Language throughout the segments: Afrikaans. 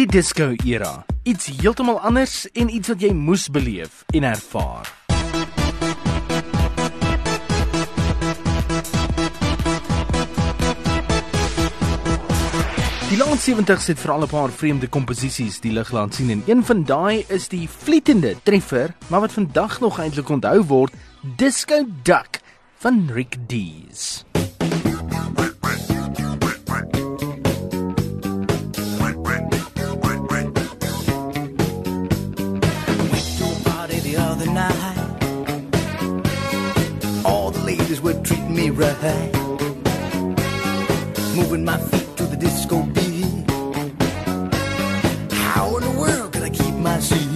Die disco era. Iets heeltemal anders en iets wat jy moes beleef en ervaar. Die laat 70s het veral 'n paar vreemde komposisies die lig laat sien en een van daai is die vlietende treffer, maar wat vandag nog eintlik onthou word, Disco Duck van Rick Dees. The night. All the ladies were treating me right. Moving my feet to the disco beat. How in the world can I keep my seat?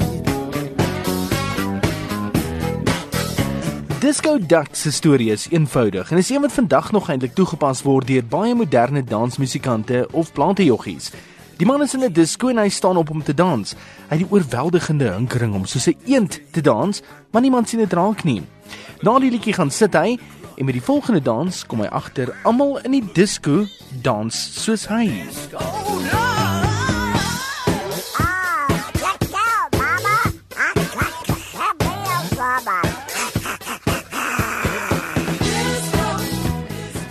Disco Duck se storie is eenvoudig en is een wat vandag nog eintlik toegepas word deur baie moderne dansmusikante of plantejoggies. Die man is in 'n disco en hy staan op om te dans. Hy het die oorweldigende hinkering om soos 'n eend te dans, maar niemand sien dit raak nie. Na die liedjie gaan sit hy en met die volgende dans kom hy agter almal in die disco dans soos hy. Oh no!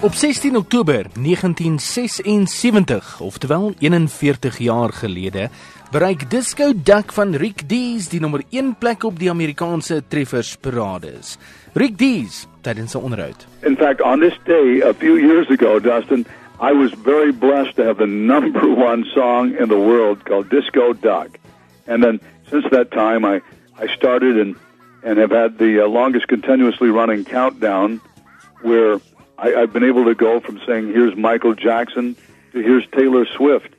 Op 16 Oktober 1976, oftewel 41 jaar gelede, bereik Disco Duck van Rick Dees die nommer 1 plek op die Amerikaanse treffersparades. Rick Dees, tydens 'n onderhoud. In fact, on this day a few years ago, Dustin, I was very blessed to have the number one song in the world called Disco Duck. And then since that time, I, I started and, and have had the uh, longest continuously running countdown where I, I've been able to go from saying, here's Michael Jackson to here's Taylor Swift.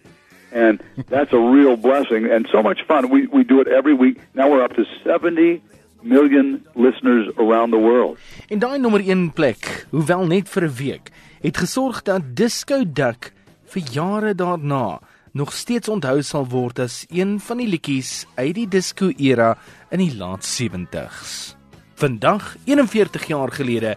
And that's a real blessing and so much fun. We, we do it every week. Now we're up to 70 million listeners around the world. En daai nommer 1 plek, hoewel net vir 'n week, het gesorg dat Disco Duck vir jare daarna nog steeds onthou sal word as een van die liedjies uit die disco era in die laat 70s. Vandag, 41 jaar gelede,